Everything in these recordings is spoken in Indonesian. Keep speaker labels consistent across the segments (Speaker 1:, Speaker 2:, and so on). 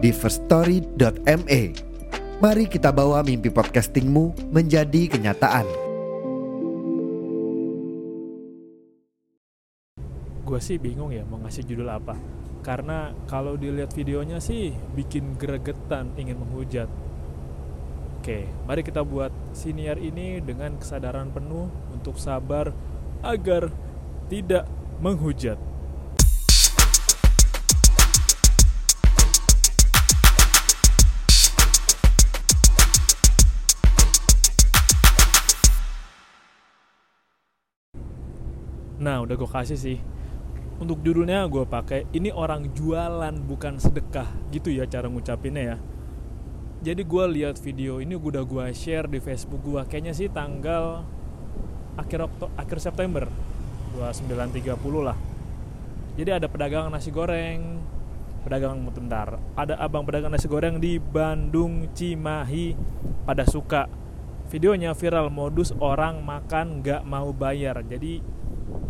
Speaker 1: di firststory.me. Mari kita bawa mimpi podcastingmu menjadi kenyataan.
Speaker 2: gue sih bingung ya mau ngasih judul apa karena kalau dilihat videonya sih bikin gregetan ingin menghujat oke mari kita buat siniar ini dengan kesadaran penuh untuk sabar agar tidak menghujat Nah, udah gue kasih sih. Untuk judulnya gue pakai ini orang jualan bukan sedekah gitu ya cara ngucapinnya ya. Jadi gue lihat video ini udah gue share di Facebook gue kayaknya sih tanggal akhir Okto akhir September 2930 lah. Jadi ada pedagang nasi goreng. Pedagang bentar. Ada abang pedagang nasi goreng di Bandung Cimahi pada suka. Videonya viral modus orang makan nggak mau bayar. Jadi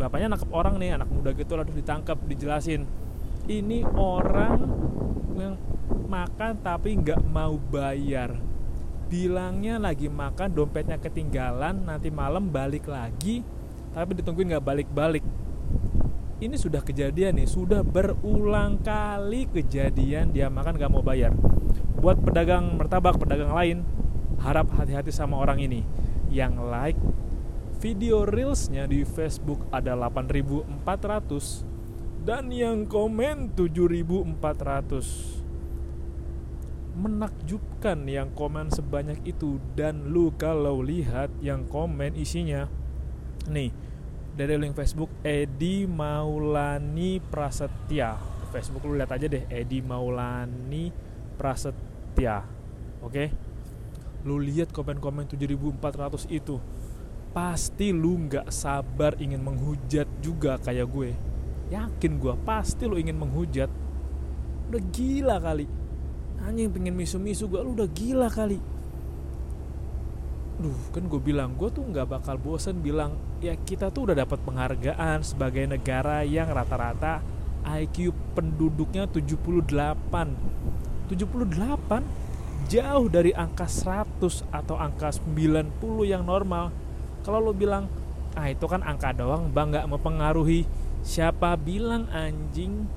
Speaker 2: bapaknya nangkep orang nih anak muda gitu lalu ditangkap dijelasin. Ini orang yang makan tapi nggak mau bayar. Bilangnya lagi makan dompetnya ketinggalan nanti malam balik lagi tapi ditungguin nggak balik-balik. Ini sudah kejadian nih sudah berulang kali kejadian dia makan nggak mau bayar. Buat pedagang martabak pedagang lain harap hati-hati sama orang ini. Yang like video reelsnya di Facebook ada 8400 dan yang komen 7400 menakjubkan yang komen sebanyak itu dan lu kalau lihat yang komen isinya. Nih dari link Facebook Edi Maulani Prasetya. Facebook lu lihat aja deh Edi Maulani Prasetya. Oke? Okay? lu lihat komen-komen 7400 itu pasti lu nggak sabar ingin menghujat juga kayak gue. Yakin gue pasti lu ingin menghujat. Udah gila kali. Anjing pengen misu-misu gue lu udah gila kali. Duh kan gue bilang gue tuh nggak bakal bosen bilang ya kita tuh udah dapat penghargaan sebagai negara yang rata-rata IQ penduduknya 78 78 jauh dari angka 100 atau angka 90 yang normal kalau lo bilang ah itu kan angka doang bang nggak mempengaruhi siapa bilang anjing.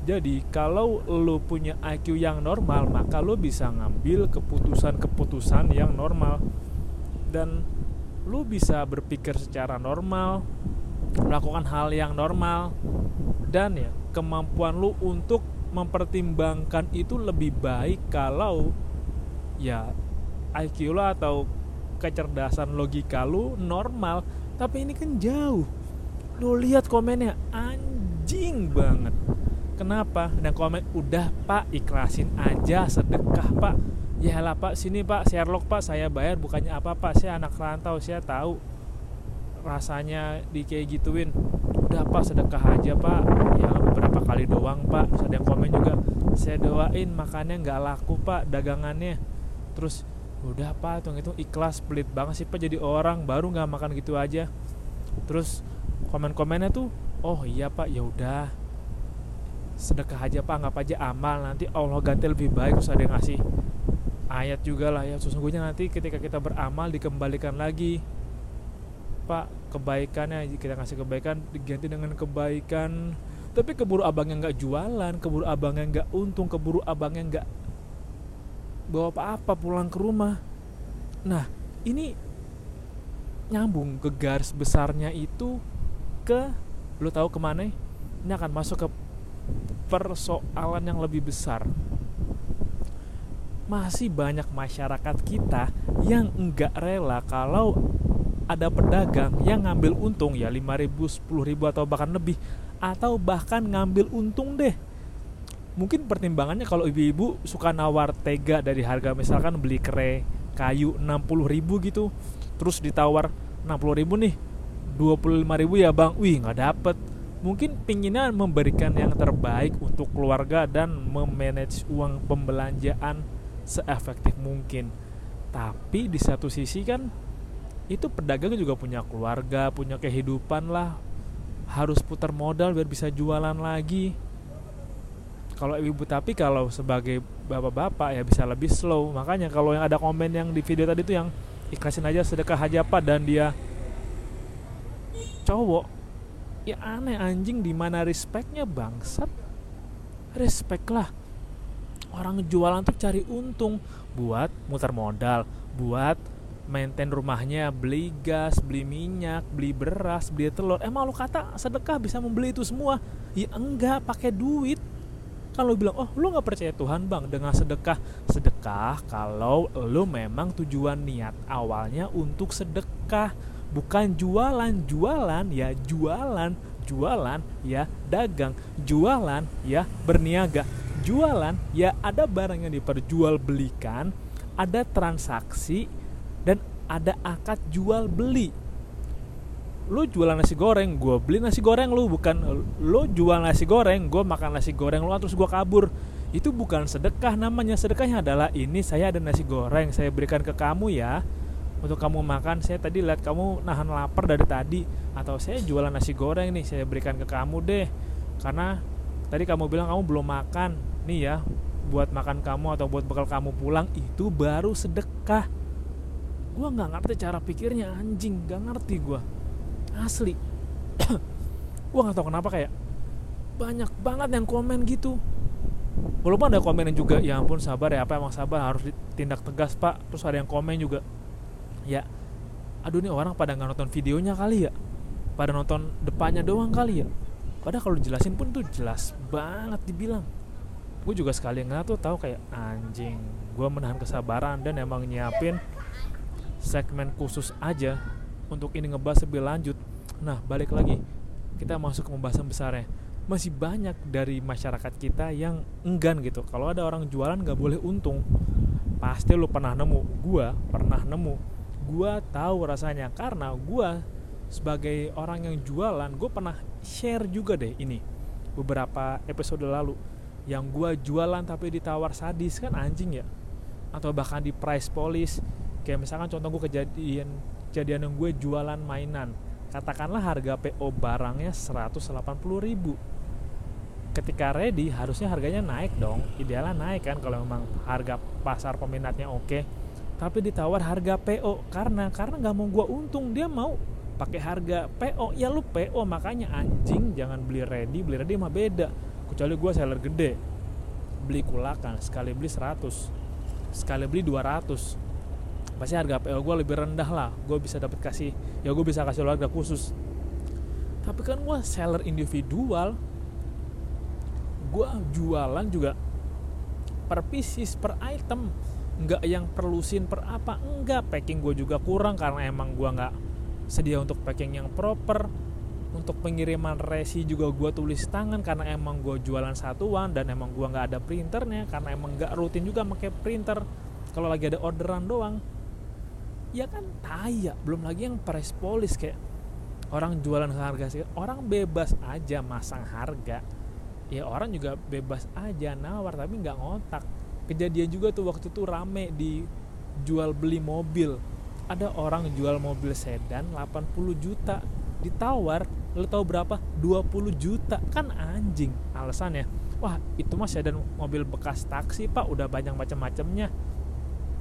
Speaker 2: Jadi kalau lo punya IQ yang normal maka lo bisa ngambil keputusan-keputusan yang normal. Dan lo bisa berpikir secara normal melakukan hal yang normal. Dan ya kemampuan lo untuk mempertimbangkan itu lebih baik kalau ya IQ lo atau kecerdasan logika lu normal tapi ini kan jauh. Lu lihat komennya anjing banget. Kenapa? Dan komen udah pak ikhlasin aja sedekah pak. Ya lah pak sini pak Sherlock pak saya bayar bukannya apa pak saya anak rantau saya tahu rasanya di kayak gituin. Udah pak sedekah aja pak. Ya beberapa kali doang pak. Terus ada yang komen juga saya doain makannya nggak laku pak dagangannya. Terus udah apa tuh itu ikhlas pelit banget sih pak jadi orang. Baru nggak makan gitu aja. Terus komen-komennya tuh oh iya pak ya udah. Sedekah aja pak nggak aja amal. Nanti Allah ganti lebih baik. Terus ada ngasih ayat juga lah ya. Sesungguhnya nanti ketika kita beramal dikembalikan lagi pak kebaikannya. Kita ngasih kebaikan diganti dengan kebaikan. Tapi keburu abangnya nggak jualan keburu abangnya nggak untung keburu abangnya nggak bawa apa-apa pulang ke rumah. Nah ini nyambung ke garis besarnya itu ke lo tahu ke mana? Ini akan masuk ke persoalan yang lebih besar. Masih banyak masyarakat kita yang enggak rela kalau ada pedagang yang ngambil untung ya 5000, 10000 atau bahkan lebih atau bahkan ngambil untung deh mungkin pertimbangannya kalau ibu-ibu suka nawar tega dari harga misalkan beli kere kayu 60 ribu gitu terus ditawar 60 ribu nih 25 ribu ya bang. Wih nggak dapet. Mungkin pinginnya memberikan yang terbaik untuk keluarga dan memanage uang pembelanjaan seefektif mungkin. Tapi di satu sisi kan itu pedagang juga punya keluarga punya kehidupan lah. Harus putar modal biar bisa jualan lagi kalau ibu tapi kalau sebagai bapak-bapak ya bisa lebih slow. Makanya kalau yang ada komen yang di video tadi itu yang ikhlasin aja sedekah aja pak dan dia cowok ya aneh anjing di mana respectnya bangsat. Respect lah. Orang jualan tuh cari untung buat muter modal buat maintain rumahnya beli gas beli minyak beli beras beli telur. Emang lu kata sedekah bisa membeli itu semua? Ya enggak pakai duit kan lo bilang oh lo nggak percaya Tuhan bang dengan sedekah. Sedekah kalau lo memang tujuan niat awalnya untuk sedekah bukan jualan. Jualan ya jualan. Jualan ya dagang. Jualan ya berniaga. Jualan ya ada barang yang diperjualbelikan ada transaksi dan ada akad jual beli lu jualan nasi goreng gue beli nasi goreng lu bukan lu jual nasi goreng gue makan nasi goreng lu terus gue kabur. Itu bukan sedekah namanya sedekahnya adalah ini saya ada nasi goreng saya berikan ke kamu ya. Untuk kamu makan saya tadi lihat kamu nahan lapar dari tadi. Atau saya jualan nasi goreng nih saya berikan ke kamu deh. Karena tadi kamu bilang kamu belum makan. Nih ya buat makan kamu atau buat bekal kamu pulang itu baru sedekah. Gue nggak ngerti cara pikirnya anjing. Nggak ngerti gue asli. Gue nggak tahu kenapa kayak banyak banget yang komen gitu. Walaupun ada komen yang juga ya ampun sabar ya apa emang sabar harus ditindak tegas pak. Terus ada yang komen juga ya aduh nih orang pada nggak nonton videonya kali ya? Pada nonton depannya doang kali ya? Padahal kalau dijelasin pun tuh jelas banget dibilang. Gue juga sekali ngeliat tuh tahu kayak anjing gue menahan kesabaran dan emang nyiapin segmen khusus aja untuk ini ngebahas lebih lanjut. Nah balik lagi. Kita masuk ke pembahasan besarnya. Masih banyak dari masyarakat kita yang enggan gitu. Kalau ada orang jualan nggak boleh untung pasti lu pernah nemu. Gua pernah nemu. Gua tahu rasanya. Karena gua sebagai orang yang jualan gue pernah share juga deh ini beberapa episode lalu. Yang gua jualan tapi ditawar sadis kan anjing ya? Atau bahkan di price police kayak misalkan contoh gue kejadian kejadian yang gue jualan mainan. Katakanlah harga PO barangnya 180 ribu. Ketika ready harusnya harganya naik dong. Idealnya naik kan kalau memang harga pasar peminatnya oke. Tapi ditawar harga PO karena karena nggak mau gue untung. Dia mau pakai harga PO ya lu PO makanya anjing jangan beli ready. Beli ready mah beda. Kecuali gue seller gede. Beli kulakan sekali beli 100 sekali beli 200 pasti harga PO gue lebih rendah lah. Gue bisa dapat kasih ya gue bisa kasih harga khusus. Tapi kan gue seller individual. Gue jualan juga per pieces per item. Nggak yang perlusin per apa enggak. Packing gue juga kurang karena emang gue nggak sedia untuk packing yang proper. Untuk pengiriman resi juga gue tulis tangan karena emang gue jualan satuan dan emang gue nggak ada printernya. Karena emang nggak rutin juga pakai printer. Kalau lagi ada orderan doang ya kan taya belum lagi yang price police kayak orang jualan harga sih orang bebas aja masang harga. Ya orang juga bebas aja nawar tapi nggak ngotak. Kejadian juga tuh waktu itu rame di jual beli mobil. Ada orang jual mobil sedan 80 juta. Ditawar lo tau berapa? 20 juta. Kan anjing alasannya wah itu mah sedan mobil bekas taksi pak. Udah banyak macam-macamnya.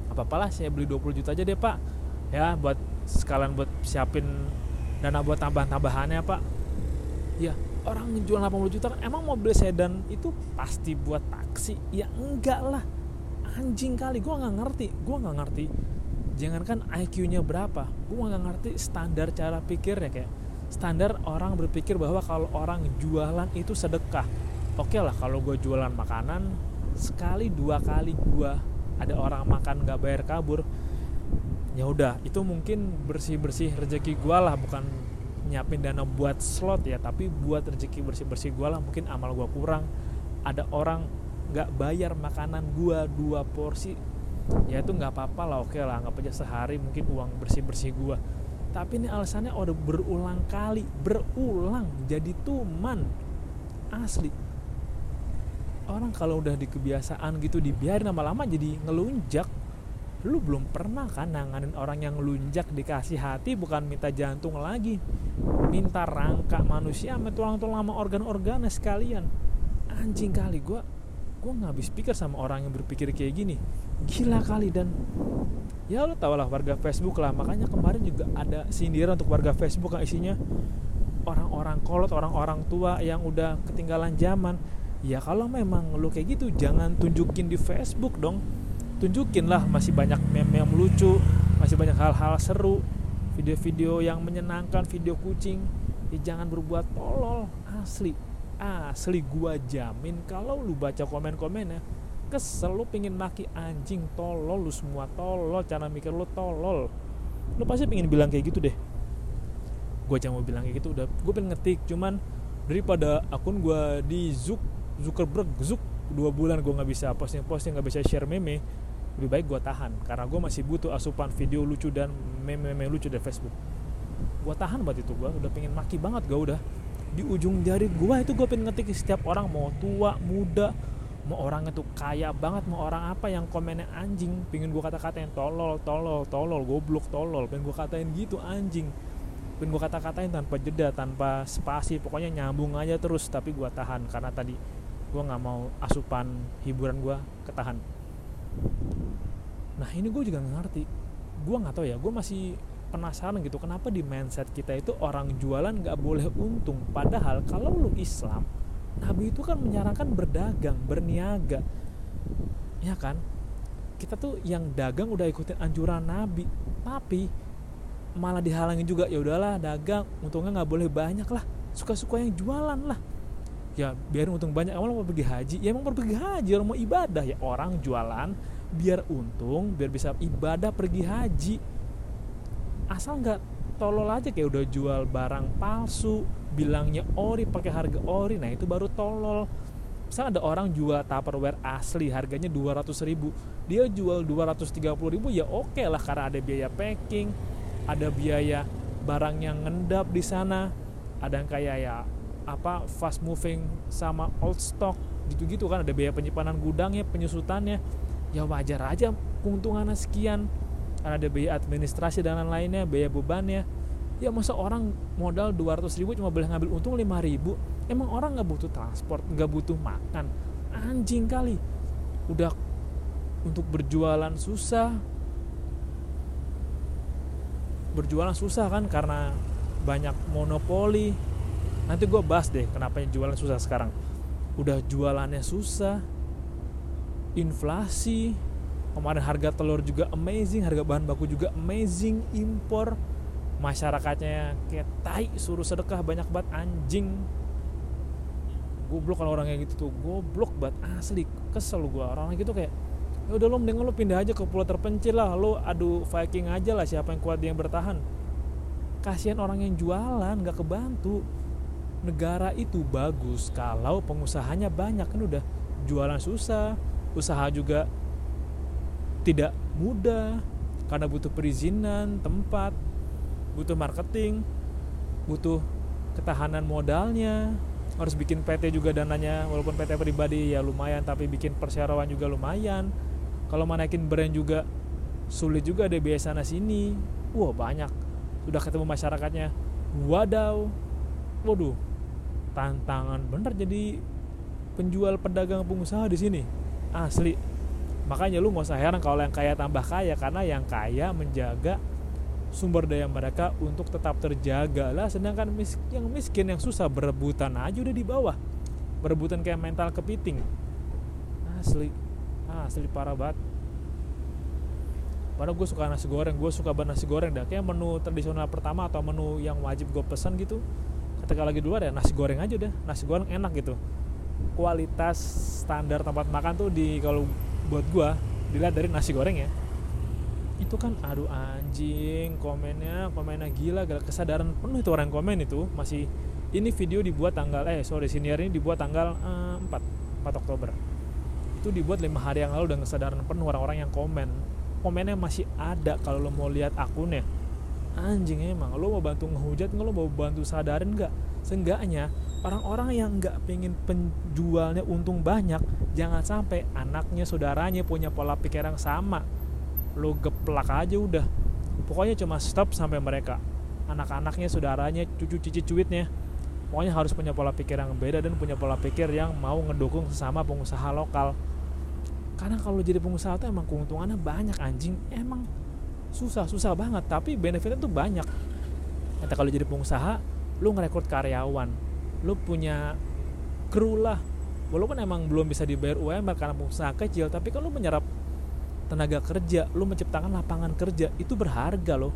Speaker 2: Apa apalah saya beli 20 juta aja deh pak ya buat sekalian buat siapin dana buat tambahan-tambahannya pak. Ya orang jual 80 juta kan emang mobil sedan itu pasti buat taksi? Ya enggak lah. Anjing kali gue nggak ngerti gue nggak ngerti. Jangankan IQ-nya berapa gue nggak ngerti standar cara pikirnya kayak standar orang berpikir bahwa kalau orang jualan itu sedekah. Oke okay lah kalau gue jualan makanan sekali dua kali gue ada orang makan nggak bayar kabur ya udah itu mungkin bersih bersih rezeki gue lah bukan nyiapin dana buat slot ya tapi buat rezeki bersih bersih gue lah mungkin amal gue kurang. Ada orang nggak bayar makanan gua dua porsi ya itu nggak apa-apa lah oke lah nggak aja sehari mungkin uang bersih bersih gua. Tapi ini alasannya udah berulang kali berulang jadi tuman asli. Orang kalau udah di kebiasaan gitu dibiarin lama-lama jadi ngelunjak lu belum pernah kan nanganin orang yang lunjak dikasih hati bukan minta jantung lagi. Minta rangka manusia sama tulang-tulang sama organ-organnya sekalian. Anjing kali gue gue nggak habis pikir sama orang yang berpikir kayak gini. Gila kali dan ya lo tau lah warga Facebook lah. Makanya kemarin juga ada sindiran untuk warga Facebook yang isinya orang-orang kolot orang-orang tua yang udah ketinggalan zaman. Ya kalau memang lo kayak gitu jangan tunjukin di Facebook dong tunjukin lah masih banyak meme yang lucu masih banyak hal-hal seru video-video yang menyenangkan video kucing. Ya jangan berbuat tolol. Asli asli gua jamin kalau lu baca komen-komennya kesel lu pingin maki anjing tolol lu semua tolol cara mikir lu tolol. Lu pasti pingin bilang kayak gitu deh. Gue cuma mau bilang kayak gitu udah. Gue pengen ngetik cuman daripada akun gue di Zuk Zuckerberg Zuk dua bulan gue nggak bisa posting posting nggak bisa share meme lebih baik gue tahan karena gue masih butuh asupan video lucu dan meme-meme lucu dari Facebook. Gue tahan buat itu gue udah pengen maki banget gue udah. Di ujung jari gue itu gue pengen ngetik setiap orang mau tua muda mau orang itu kaya banget mau orang apa yang komennya anjing pengen gue kata-katain tolol tolol tolol goblok tolol. Pengen gue katain gitu anjing. Pengen gue kata-katain tanpa jeda tanpa spasi pokoknya nyambung aja terus tapi gue tahan karena tadi gue nggak mau asupan hiburan gue ketahan nah ini gue juga ngerti. Gue nggak tahu ya gue masih penasaran gitu kenapa di mindset kita itu orang jualan nggak boleh untung? Padahal kalau lu Islam Nabi itu kan menyarankan berdagang berniaga. Ya kan? Kita tuh yang dagang udah ikutin anjuran Nabi. Tapi malah dihalangi juga ya udahlah dagang untungnya nggak boleh banyak lah suka-suka yang jualan lah ya biar untung banyak. Emang mau pergi haji? Ya emang mau pergi haji. Orang mau ibadah. Ya orang jualan biar untung biar bisa ibadah pergi haji. Asal nggak tolol aja. Kayak udah jual barang palsu bilangnya ori pakai harga ori. Nah itu baru tolol. Misal ada orang jual tupperware asli harganya 200 ribu. Dia jual 230 ribu ya oke okay lah karena ada biaya packing ada biaya barang yang ngendap di sana. Ada yang kayak ya apa fast moving sama old stock gitu-gitu kan. Ada biaya penyimpanan gudangnya penyusutannya. Ya wajar aja keuntungannya sekian. Karena ada biaya administrasi dan lain-lainnya biaya bebannya. Ya masa orang modal 200 ribu cuma boleh ngambil untung 5 ribu? Emang orang nggak butuh transport nggak butuh makan? Anjing kali. Udah untuk berjualan susah. Berjualan susah kan karena banyak monopoli nanti gue bahas deh kenapa jualan susah sekarang. Udah jualannya susah inflasi kemarin harga telur juga amazing harga bahan baku juga amazing impor masyarakatnya kayak tai suruh sedekah banyak banget anjing. Goblok kalau orang kayak gitu tuh goblok banget asli kesel gue orang gitu kayak ya udah lo mending lo pindah aja ke pulau terpencil lah lo adu Viking aja lah siapa yang kuat yang bertahan. Kasihan orang yang jualan nggak kebantu negara itu bagus kalau pengusahanya banyak. Kan udah jualan susah usaha juga tidak mudah karena butuh perizinan tempat butuh marketing butuh ketahanan modalnya. Harus bikin PT juga dananya walaupun PT pribadi ya lumayan tapi bikin perseroan juga lumayan. Kalau mau naikin brand juga sulit juga ada biaya sana sini. Wah banyak. Sudah ketemu masyarakatnya. Wadaw. Waduh tantangan. Bener jadi penjual pedagang pengusaha di sini. Asli. Makanya lu nggak usah heran kalau yang kaya tambah kaya karena yang kaya menjaga sumber daya mereka untuk tetap terjaga lah. Sedangkan yang miskin yang susah berebutan aja udah di bawah. Berebutan kayak mental kepiting. Asli. Asli parah banget. Padahal gue suka nasi goreng, gue suka banget nasi goreng dah. Kayak menu tradisional pertama atau menu yang wajib gue pesan gitu ketika lagi dulu ada nasi goreng aja deh nasi goreng enak gitu. Kualitas standar tempat makan tuh di kalau buat gua dilihat dari nasi goreng ya. Itu kan aduh anjing komennya komennya gila gila kesadaran. Penuh itu orang komen itu masih ini video dibuat tanggal eh sorry senior ini dibuat tanggal eh, 4 4 Oktober. Itu dibuat lima hari yang lalu dengan kesadaran penuh orang-orang yang komen. Komennya masih ada kalau lo mau lihat akunnya anjing emang. Lo mau bantu ngehujat lo mau bantu sadarin nggak? Seenggaknya orang-orang yang nggak pengen penjualnya untung banyak jangan sampai anaknya saudaranya punya pola pikir yang sama. Lo geplak aja udah. Pokoknya cuma stop sampai mereka. Anak-anaknya saudaranya cucu cici cuitnya. Pokoknya harus punya pola pikir yang beda dan punya pola pikir yang mau ngedukung sesama pengusaha lokal. Karena kalau jadi pengusaha itu emang keuntungannya banyak anjing. Emang susah susah banget. Tapi benefitnya tuh banyak. Kata kalau jadi pengusaha lu ngerekrut karyawan lu punya kru lah. Walaupun emang belum bisa dibayar UMR karena pengusaha kecil tapi kan lu menyerap tenaga kerja lu menciptakan lapangan kerja itu berharga loh.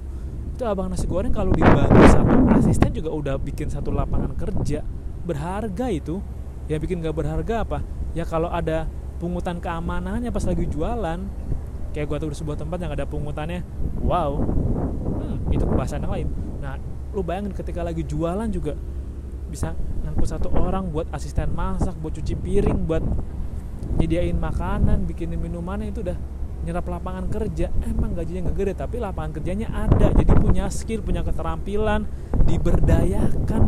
Speaker 2: Itu abang nasi goreng kalau dibantu sama asisten juga udah bikin satu lapangan kerja berharga itu. Yang bikin gak berharga apa? Ya kalau ada pungutan keamanannya pas lagi jualan kayak gua tuh di sebuah tempat yang ada pungutannya wow. Hmm, itu pembahasan yang lain. Nah lu bayangin ketika lagi jualan juga bisa ngangkut satu orang buat asisten masak buat cuci piring buat nyediain makanan bikinin minuman itu udah nyerap lapangan kerja. Emang gajinya nggak gede tapi lapangan kerjanya ada. Jadi punya skill punya keterampilan diberdayakan.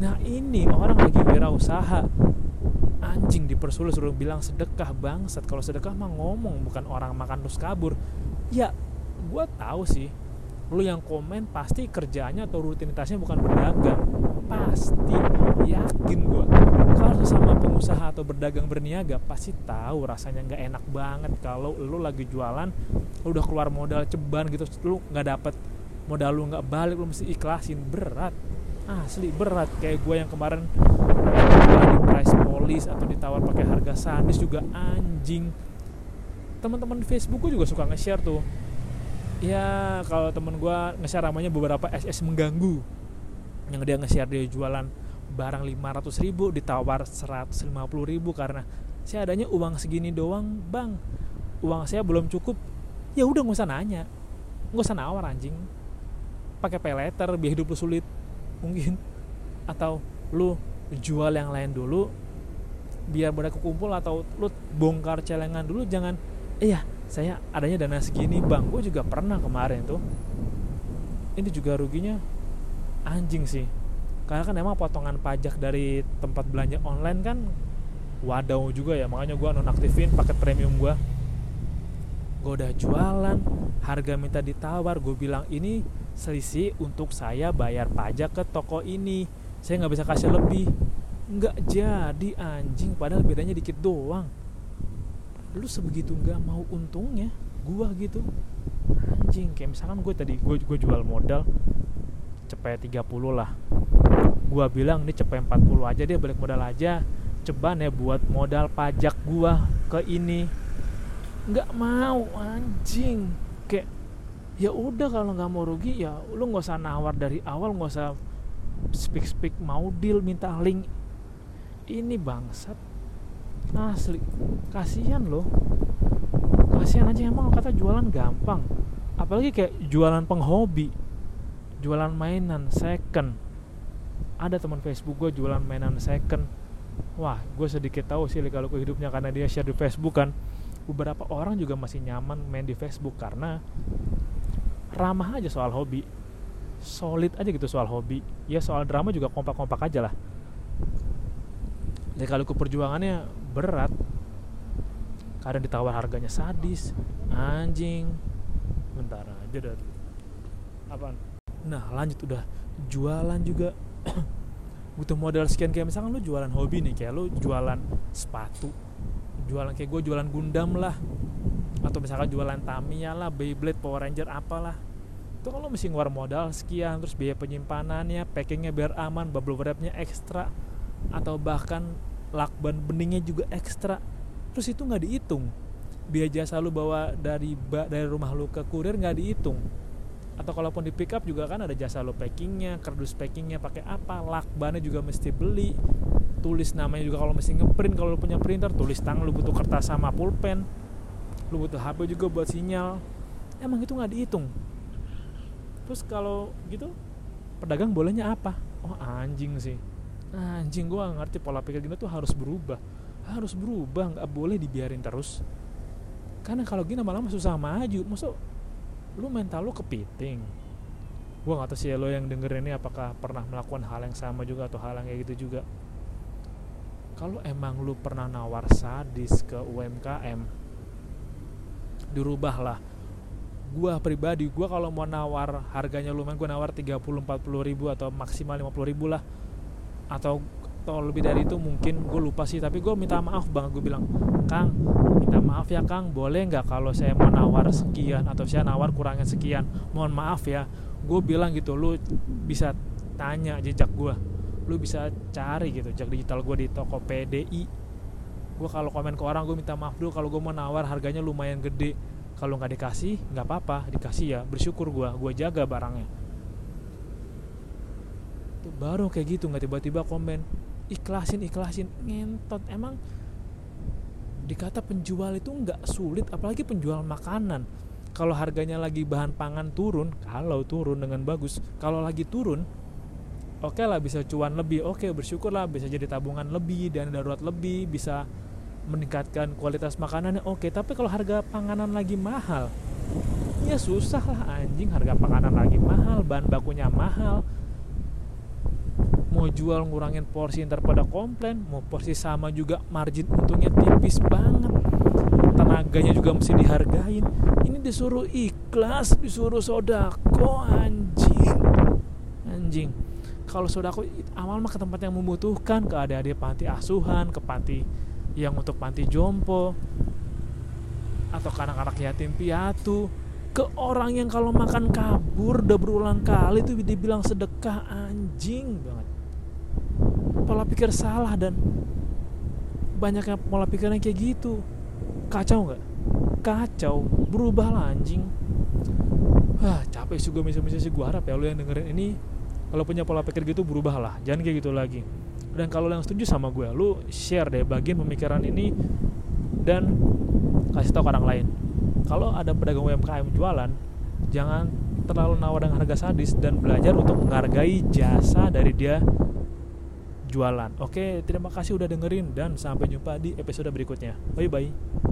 Speaker 2: Nah ini orang lagi wirausaha anjing dipersulit suruh bilang sedekah bangsat. Kalau sedekah mah ngomong bukan orang makan terus kabur. Ya gue tahu sih lu yang komen pasti kerjanya atau rutinitasnya bukan berdagang. Pasti yakin gue kalau sama pengusaha atau berdagang berniaga pasti tahu rasanya nggak enak banget. Kalau lu lagi jualan lu udah keluar modal ceban gitu lu nggak dapet modal lu nggak balik lu mesti ikhlasin. Berat asli berat. Kayak gue yang kemarin di price police atau ditawar pakai harga sadis juga anjing. Teman-teman Facebook gue juga suka nge-share tuh. Ya kalau temen gue nge-share namanya beberapa SS mengganggu. Yang dia nge-share dia jualan barang 500 ribu ditawar 150 ribu karena saya adanya uang segini doang bang. Uang saya belum cukup. Ya udah nggak usah nanya. Nggak usah nawar anjing. Pakai pay letter biar hidup lu sulit mungkin. Atau lu jual yang lain dulu biar pada kekumpul atau lu bongkar celengan dulu jangan iya saya adanya dana segini bang. Gue juga pernah kemarin tuh. Ini juga ruginya anjing sih. Karena kan emang potongan pajak dari tempat belanja online kan wadaw juga ya. Makanya gue nonaktifin paket premium gue gue udah jualan harga minta ditawar gue bilang ini selisih untuk saya bayar pajak ke toko ini. Saya nggak bisa kasih lebih. Nggak jadi anjing. Padahal bedanya dikit doang. Lu sebegitu nggak mau untungnya gua gitu. Anjing kayak misalkan gue tadi gue gue jual modal cepet 30 lah. Gua bilang ini cepet 40 aja dia balik modal aja. Ceban ya buat modal pajak gua ke ini. Nggak mau anjing. Kayak ya udah kalau nggak mau rugi ya lu nggak usah nawar dari awal nggak usah speak speak mau deal minta link. Ini bangsat. Asli. Kasihan loh. Kasihan aja emang kata jualan gampang. Apalagi kayak jualan penghobi jualan mainan second. Ada teman Facebook gue jualan mainan second. Wah gue sedikit tahu sih kalau hidupnya karena dia share di Facebook kan. Beberapa orang juga masih nyaman main di Facebook karena ramah aja soal hobi. Solid aja gitu soal hobi. Ya soal drama juga kompak-kompak aja lah. Jadi kalau ke perjuangannya berat. Kadang ditawar harganya sadis. Anjing. Bentar aja dah. Apaan? Nah lanjut udah. Jualan juga. Butuh modal sekian kayak misalkan lu jualan hobi nih kayak lu jualan sepatu. Jualan kayak gue jualan Gundam lah atau misalkan jualan Tamiya lah Beyblade Power Ranger apalah. Itu kalau mesti ngeluar modal sekian terus biaya penyimpanannya packingnya biar aman bubble wrapnya ekstra atau bahkan lakban beningnya juga ekstra terus itu nggak dihitung. Biaya jasa lu bawa dari dari rumah lu ke kurir nggak dihitung. Atau kalaupun di pick up juga kan ada jasa lo packingnya kardus packingnya pakai apa lakbannya juga mesti beli tulis namanya juga kalau mesti ngeprint kalau lu punya printer tulis tangan lu butuh kertas sama pulpen lu butuh HP juga buat sinyal. Emang itu nggak dihitung. Terus kalau gitu pedagang bolehnya apa? Oh anjing sih. Anjing gue ngerti. Pola pikir gini tuh harus berubah. Harus berubah nggak boleh dibiarin terus. Karena kalau gini lama-lama susah maju. Masuk lu mental lu kepiting. Gua nggak tahu sih ya lo yang denger ini apakah pernah melakukan hal yang sama juga atau hal yang kayak gitu juga. Kalau emang lu pernah nawar sadis ke UMKM dirubahlah. Gua pribadi gua kalau mau nawar harganya lumayan gua nawar 30 40 ribu atau maksimal 50 ribu lah. Atau atau lebih dari itu mungkin gue lupa sih tapi gue minta maaf banget gue bilang Kang minta maaf ya Kang boleh nggak kalau saya mau nawar sekian atau saya nawar kurangnya sekian? Mohon maaf ya. Gue bilang gitu lu bisa tanya jejak gue lu bisa cari gitu jejak digital gue di toko PDI gue kalau komen ke orang gue minta maaf dulu. Kalau gue mau nawar harganya lumayan gede. Kalau nggak dikasih nggak apa-apa. Dikasih ya bersyukur gue gue jaga barangnya. Tuh baru kayak gitu nggak tiba-tiba komen. Ikhlasin ikhlasin. Ngentot. Emang dikata penjual itu nggak sulit apalagi penjual makanan. Kalau harganya lagi bahan pangan turun kalau turun dengan bagus. Kalau lagi turun oke okay lah bisa cuan lebih. Oke okay, bersyukur lah bisa jadi tabungan lebih dan darurat lebih bisa meningkatkan kualitas makanannya oke tapi kalau harga panganan lagi mahal ya susah lah anjing. Harga panganan lagi mahal bahan bakunya mahal. Mau jual ngurangin porsi ntar pada komplain mau porsi sama juga margin untungnya tipis banget. Tenaganya juga mesti dihargain. Ini disuruh ikhlas disuruh sodako anjing. Anjing. Kalau sodako awal mah ke tempat yang membutuhkan ke adik-adik panti asuhan ke panti yang untuk panti jompo atau anak-anak yatim piatu ke orang yang kalau makan kabur udah berulang kali tuh dibilang sedekah anjing banget. Pola pikir salah dan banyaknya pola pikirnya kayak gitu. Kacau nggak? Kacau. Berubahlah anjing. Ah capek juga misalnya sih gue harap ya lo yang dengerin ini kalau punya pola pikir gitu berubahlah jangan kayak gitu lagi dan kalau yang setuju sama gue lu share deh bagian pemikiran ini dan kasih tahu ke orang lain kalau ada pedagang UMKM jualan jangan terlalu nawar dengan harga sadis dan belajar untuk menghargai jasa dari dia jualan. Oke, terima kasih udah dengerin dan sampai jumpa di episode berikutnya. Bye bye.